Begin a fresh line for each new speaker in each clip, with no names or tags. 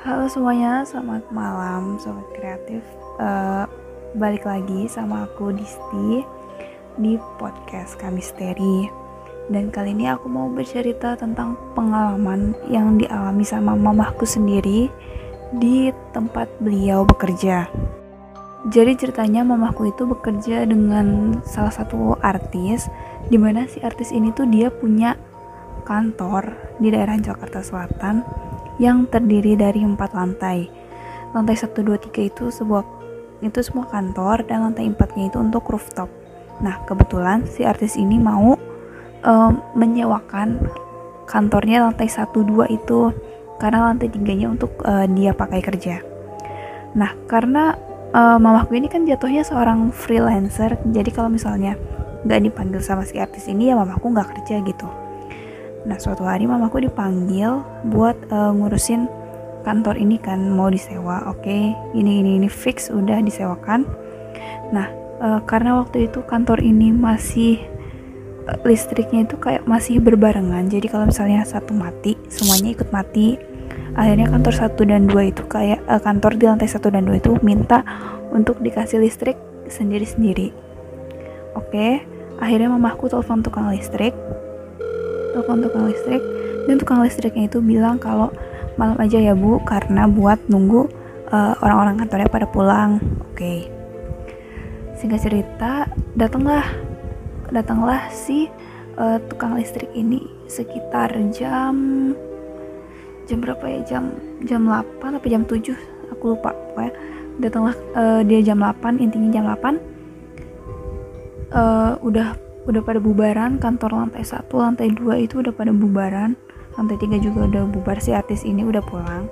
Halo semuanya, selamat malam sobat kreatif. Uh, balik lagi sama aku Disti di podcast Kamisteri. Dan kali ini aku mau bercerita tentang pengalaman yang dialami sama mamahku sendiri di tempat beliau bekerja. Jadi ceritanya mamahku itu bekerja dengan salah satu artis, di mana si artis ini tuh dia punya kantor di daerah Jakarta Selatan yang terdiri dari empat lantai. Lantai 1, 2, 3 itu sebuah itu semua kantor dan lantai empatnya itu untuk rooftop. Nah, kebetulan si artis ini mau um, menyewakan kantornya lantai 1, 2 itu karena lantai tiganya untuk uh, dia pakai kerja. Nah, karena uh, mamaku ini kan jatuhnya seorang freelancer, jadi kalau misalnya nggak dipanggil sama si artis ini ya mamaku nggak kerja gitu. Nah suatu hari mamaku dipanggil buat uh, ngurusin kantor ini kan mau disewa. Oke, okay, ini ini ini fix udah disewakan. Nah uh, karena waktu itu kantor ini masih uh, listriknya itu kayak masih berbarengan. Jadi kalau misalnya satu mati, semuanya ikut mati. Akhirnya kantor satu dan dua itu kayak uh, kantor di lantai satu dan dua itu minta untuk dikasih listrik sendiri-sendiri. Oke, okay, akhirnya mamaku telepon tukang listrik telepon tukang listrik. Dan tukang listriknya itu bilang kalau malam aja ya bu karena buat nunggu eh, orang-orang kantornya pada pulang. Oke. Okay. singkat cerita datanglah datanglah si uh, tukang listrik ini sekitar jam jam berapa ya? Jam jam 8 atau jam 7 aku lupa pokoknya. Datanglah uh, dia jam 8 intinya jam 8 uh, udah udah pada bubaran kantor lantai satu lantai dua itu udah pada bubaran lantai tiga juga udah bubar si artis ini udah pulang.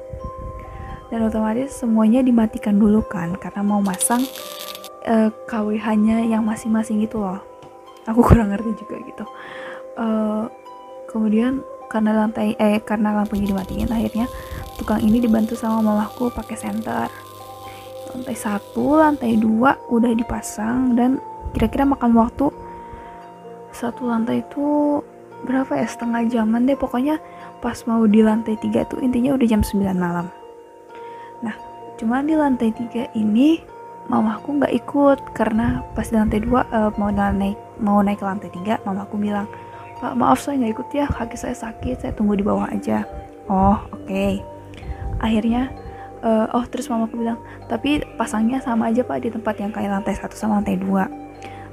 Dan otomatis semuanya dimatikan dulu kan karena mau masang uh, eh, KWH-nya yang masing-masing gitu loh. Aku kurang ngerti juga gitu. Uh, kemudian karena lantai eh karena lampunya dimatiin akhirnya tukang ini dibantu sama mamaku pakai senter. Lantai satu lantai dua udah dipasang dan kira-kira makan waktu satu lantai itu berapa ya? Setengah jaman deh pokoknya pas mau di lantai tiga tuh intinya udah jam 9 malam. Nah cuma di lantai tiga ini mamaku nggak ikut karena pas di lantai dua uh, mau naik mau naik ke lantai tiga mamaku bilang pak maaf saya nggak ikut ya kaki saya sakit saya tunggu di bawah aja. Oh oke. Okay. akhirnya uh, oh terus mamaku bilang tapi pasangnya sama aja pak di tempat yang kayak lantai satu sama lantai dua.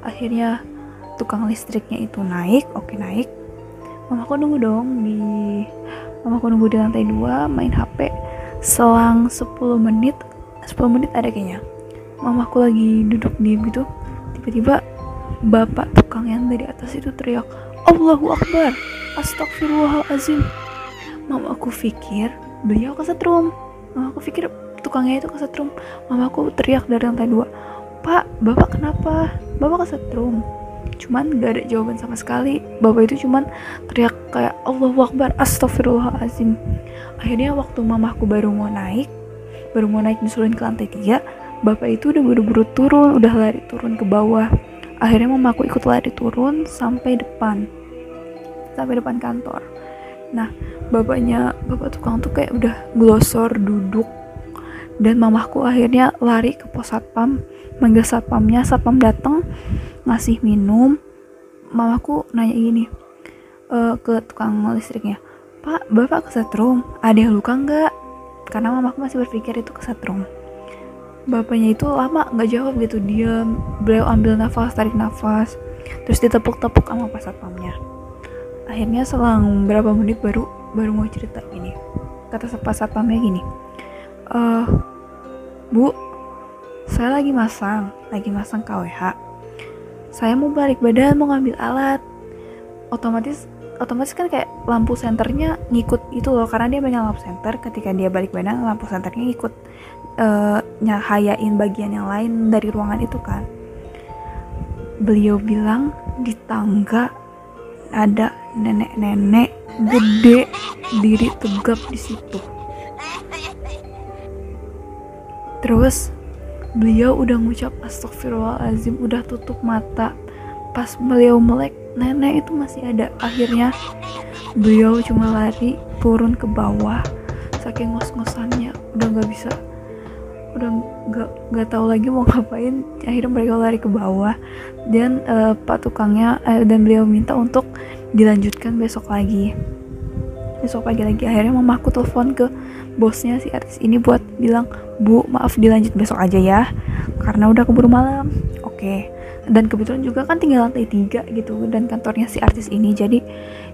Akhirnya tukang listriknya itu naik oke naik. Mamaku nunggu dong di mamaku nunggu di lantai dua main HP selang 10 menit 10 menit ada kayaknya. Mamaku lagi duduk diem gitu tiba-tiba bapak tukang yang dari atas itu teriak Allahu Akbar Astagfirullahalazim. Mamaku pikir beliau kesetrum. Mamaku pikir tukangnya itu kesetrum. Mamaku teriak dari lantai dua Pak, bapak kenapa? Bapak kesetrum cuman gak ada jawaban sama sekali. Bapak itu cuman teriak kayak Allahu Akbar Astagfirullahaladzim. Akhirnya waktu mamahku baru mau naik baru mau naik nyusulin ke lantai tiga bapak itu udah buru-buru turun udah lari turun ke bawah. Akhirnya mamaku ikut lari turun sampai depan sampai depan kantor. Nah bapaknya bapak tukang tuh kayak udah glosor duduk. Dan mamahku akhirnya lari ke pos satpam manggil satpamnya satpam datang ngasih minum. Mamaku nanya gini uh, ke tukang listriknya pak bapak kesetrum ada yang luka nggak? Karena mamaku masih berpikir itu kesetrum bapaknya itu lama nggak jawab gitu dia beliau ambil nafas tarik nafas terus ditepuk-tepuk sama pas satpamnya. Akhirnya selang berapa menit baru baru mau cerita gini. Kata pas satpamnya gini eh bu saya lagi masang, lagi masang KWH. Saya mau balik badan, mau ngambil alat. Otomatis otomatis kan kayak lampu senternya ngikut itu loh karena dia megang lampu senter ketika dia balik badan lampu senternya ngikut uh, nyahayain bagian yang lain dari ruangan itu kan beliau bilang di tangga ada nenek-nenek gede diri tegap di situ terus beliau udah ngucap astagfirullahalazim udah tutup mata. Pas beliau melek nenek itu masih ada. Akhirnya beliau cuma lari turun ke bawah saking ngos-ngosannya. Udah nggak bisa udah nggak nggak tahu lagi mau ngapain. Akhirnya mereka lari ke bawah. Dan uh, pak tukangnya uh, dan beliau minta untuk dilanjutkan besok lagi. Besok pagi lagi. Akhirnya mamaku telepon ke bosnya si artis ini buat bilang bu maaf dilanjut besok aja ya karena udah keburu malam. Oke. Okay. dan kebetulan juga kan tinggal lantai tiga gitu dan kantornya si artis ini. Jadi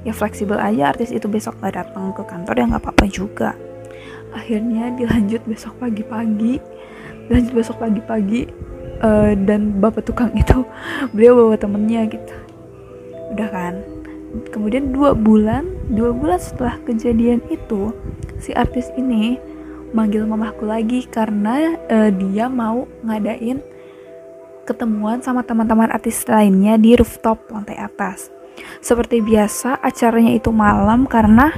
ya fleksibel aja artis itu besok gak datang ke kantor ya nggak apa-apa juga. Akhirnya dilanjut besok pagi-pagi. Lanjut besok pagi-pagi uh, dan bapak tukang itu beliau bawa temennya gitu. Udah kan kemudian dua bulan dua bulan setelah kejadian itu si artis ini manggil mamahku lagi karena uh, dia mau ngadain ketemuan sama teman-teman artis lainnya di rooftop lantai atas seperti biasa acaranya itu malam karena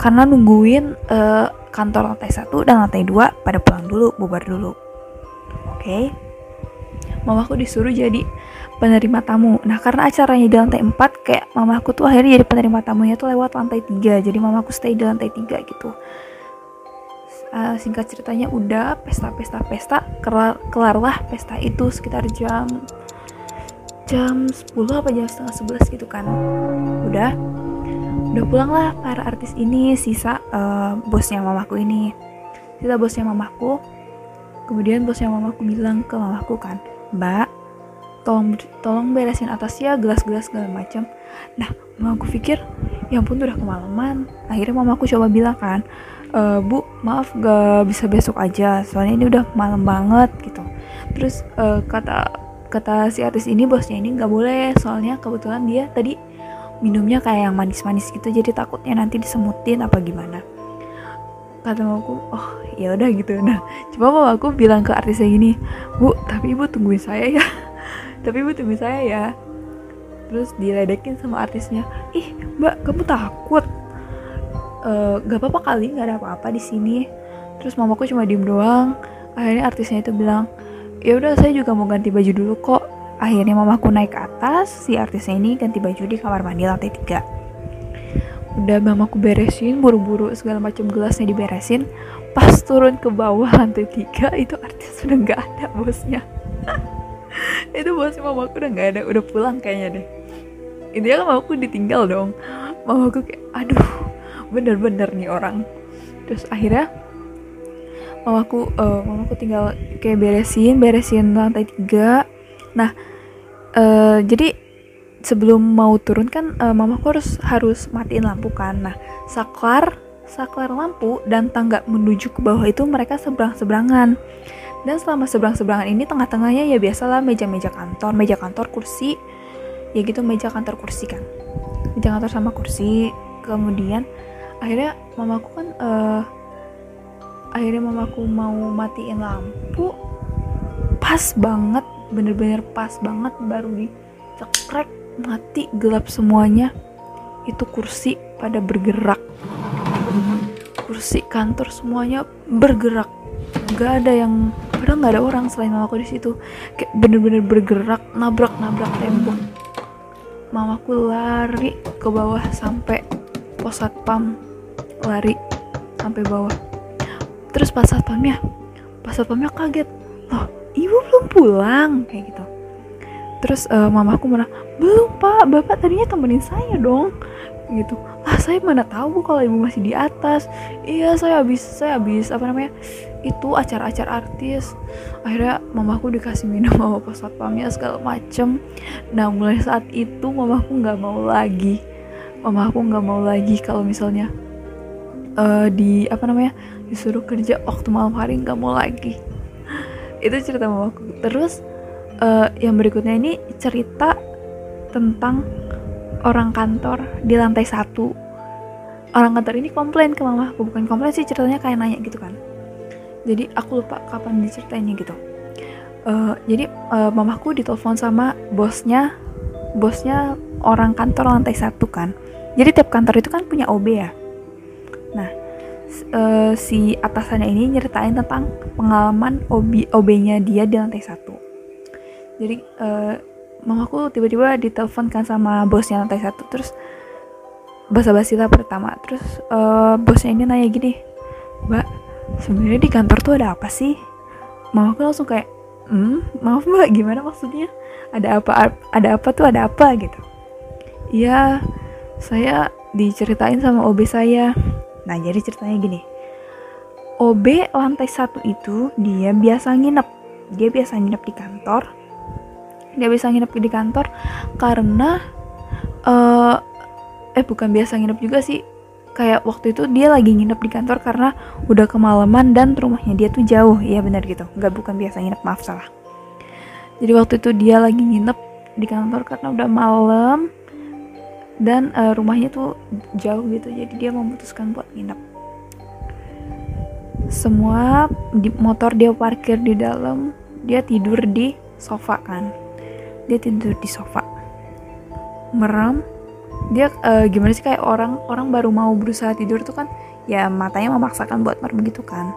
karena nungguin uh, kantor lantai satu dan lantai dua pada pulang dulu bubar dulu oke okay? mamaku disuruh jadi penerima tamu. Nah karena acaranya di lantai 4 kayak mamaku tuh akhirnya jadi penerima tamunya tuh lewat lantai 3 Jadi mamaku stay di lantai 3 gitu. Uh, Singkat ceritanya udah pesta-pesta-pesta kelar, Kelarlah pesta itu sekitar jam Jam 10 apa jam setengah 11 gitu kan. Udah Udah pulang lah para artis ini Sisa uh, bosnya mamaku ini. Sisa bosnya mamaku. Kemudian bosnya mamaku bilang ke mamaku kan Mbak tolong tolong beresin atasnya gelas-gelas segala macam nah mama aku pikir ya ampun udah kemalaman. Akhirnya mama aku coba bilang kan e, bu maaf gak bisa besok aja soalnya ini udah malam banget gitu. Terus uh, kata kata si artis ini bosnya ini nggak boleh soalnya kebetulan dia tadi minumnya kayak yang manis-manis gitu jadi takutnya nanti disemutin apa gimana. Kata mamaku oh ya udah gitu. Nah cuma mamaku bilang ke artisnya gini bu tapi ibu tungguin saya ya tapi ibu saya ya. Terus diledekin sama artisnya. Ih mbak kamu takut. Uh, gak apa-apa kali nggak ada apa-apa di sini. Terus mamaku cuma diem doang. Akhirnya artisnya itu bilang ya udah saya juga mau ganti baju dulu kok. Akhirnya mamaku naik ke atas si artisnya ini ganti baju di kamar mandi lantai tiga. Udah mamaku beresin buru-buru segala macam gelasnya diberesin. Pas turun ke bawah lantai tiga itu artis sudah nggak ada bosnya itu bosnya mamaku udah nggak ada udah pulang kayaknya deh. Intinya kan mamaku ditinggal dong. Mamaku kayak aduh bener-bener nih orang. Terus akhirnya mamaku uh, mamaku tinggal kayak beresin beresin lantai tiga. Nah uh, jadi sebelum mau turun kan uh, mamaku harus harus matiin lampu kan. Nah saklar saklar lampu dan tangga menuju ke bawah itu mereka seberang seberangan dan selama seberang-seberangan ini tengah-tengahnya ya biasalah meja-meja kantor, meja kantor, kursi. Ya gitu meja kantor kursi kan. Meja kantor sama kursi. Kemudian akhirnya mamaku kan uh, akhirnya mamaku mau matiin lampu pas banget bener-bener pas banget baru dicekrek mati gelap semuanya itu kursi pada bergerak kursi kantor semuanya bergerak. Gak ada yang padahal nggak ada orang selain mamaku di situ. Kayak bener-bener bergerak nabrak nabrak tembok. Mamaku lari ke bawah sampai pos satpam. Lari sampai bawah. Terus pas satpamnya pas satpamnya kaget. Loh ibu belum pulang? Kayak gitu. Terus uh, mamaku mana belum pak. Bapak tadinya temenin saya dong. Gitu ah saya mana tahu kalau ibu masih di atas. Iya saya habis saya habis apa namanya itu acara-acara artis. Akhirnya mamaku dikasih minum sama pas satpamnya segala macem. Nah mulai saat itu mamaku nggak mau lagi. Mamaku nggak mau lagi kalau misalnya uh, di apa namanya disuruh kerja waktu malam hari nggak mau lagi. Itu cerita mamaku. Terus uh, yang berikutnya ini cerita tentang orang kantor di lantai satu. Orang kantor ini komplain ke mama aku. Bukan komplain sih ceritanya kayak nanya gitu kan. Jadi aku lupa kapan diceritainnya gitu. Uh, jadi uh, mamaku ditelepon sama bosnya. Bosnya orang kantor lantai satu kan. Jadi tiap kantor itu kan punya OB ya. Nah uh, si atasannya ini nyeritain tentang pengalaman OB OB-nya dia di lantai satu. Jadi uh, mamaku tiba-tiba ditelepon kan sama bosnya lantai satu. Terus basa-basi lah pertama. Terus uh, bosnya ini nanya gini mbak sebenarnya di kantor tuh ada apa sih? Mau aku langsung kayak hmm maaf mbak gimana maksudnya? Ada apa ada apa tuh ada apa? Gitu. Iya saya diceritain sama OB saya. Nah jadi ceritanya gini. OB lantai satu itu dia biasa nginep. Dia biasa nginep di kantor. Dia bisa nginep di kantor karena uh, eh bukan biasa nginep juga sih. Kayak waktu itu dia lagi nginep di kantor karena udah kemalaman dan rumahnya dia tuh jauh. Iya benar gitu. Nggak bukan biasa nginep maaf salah. Jadi waktu itu dia lagi nginep di kantor karena udah malam dan uh, rumahnya tuh jauh gitu. Jadi dia memutuskan buat nginep. Semua di motor dia parkir di dalam. Dia tidur di sofa kan. Dia tidur di sofa. Merem dia uh, gimana sih kayak orang orang baru mau berusaha tidur tuh kan ya matanya memaksakan buat merem gitu kan.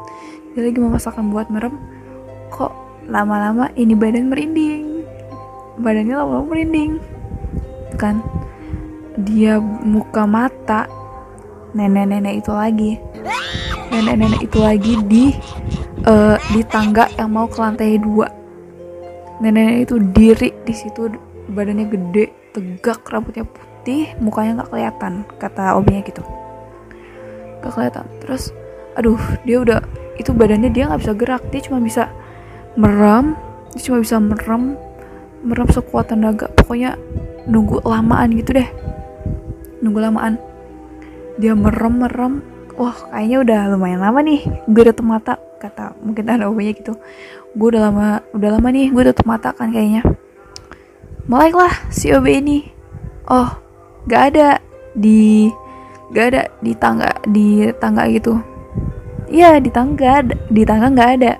Dia lagi memaksakan buat merem kok lama-lama ini badan merinding? Badannya lama-lama merinding kan? Dia muka mata nenek-nenek itu lagi. Nenek-nenek itu lagi di uh, di tangga yang mau ke lantai dua. Nenek-nenek itu diri di situ badannya gede tegak rambutnya putih mukanya nggak kelihatan kata obinya gitu. Nggak kelihatan. Terus aduh dia udah itu badannya dia nggak bisa gerak. Dia cuma bisa merem dia cuma bisa merem merem sekuat tenaga. Pokoknya nunggu lamaan gitu deh. Nunggu lamaan. Dia merem merem. Wah kayaknya udah lumayan lama nih gue udah mata kata mungkin ada obatnya gitu. Gue udah lama udah lama nih gue udah mata kan kayaknya. Mulailah si OB ini. Oh gak ada di gak ada di tangga di tangga gitu. Iya di tangga di tangga nggak ada.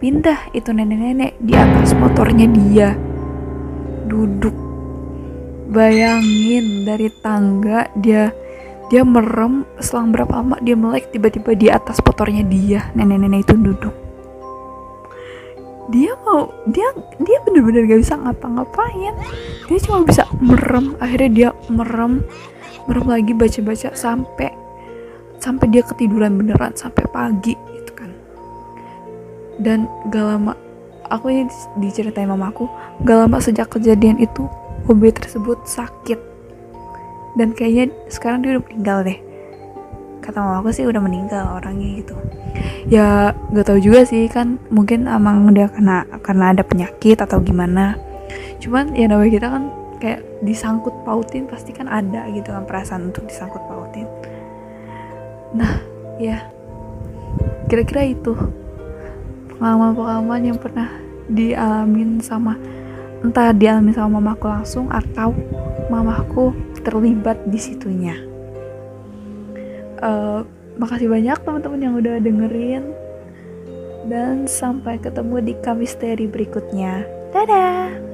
Pindah itu nenek-nenek di atas motornya dia. Duduk. Bayangin dari tangga dia dia merem selang berapa lama dia melek tiba-tiba di atas motornya dia. Nenek-nenek itu duduk dia mau dia dia bener-bener gak bisa ngapa-ngapain. Dia cuma bisa merem akhirnya dia merem merem lagi baca-baca sampai sampai dia ketiduran beneran sampai pagi gitu kan. Dan gak lama aku ini diceritain mamaku gak lama sejak kejadian itu OB tersebut sakit. Dan kayaknya sekarang dia udah meninggal deh kata mama aku sih udah meninggal orangnya gitu. Ya gak tahu juga sih kan mungkin emang dia kena karena ada penyakit atau gimana. Cuman ya namanya kita kan kayak disangkut pautin pasti kan ada gitu kan perasaan untuk disangkut pautin. Nah ya. Kira-kira itu pengalaman-pengalaman yang pernah dialamin sama entah dialami sama mamaku langsung atau mamaku terlibat di situnya. Uh, makasih banyak teman-teman yang udah dengerin dan sampai ketemu di kamisteri berikutnya. Dadah.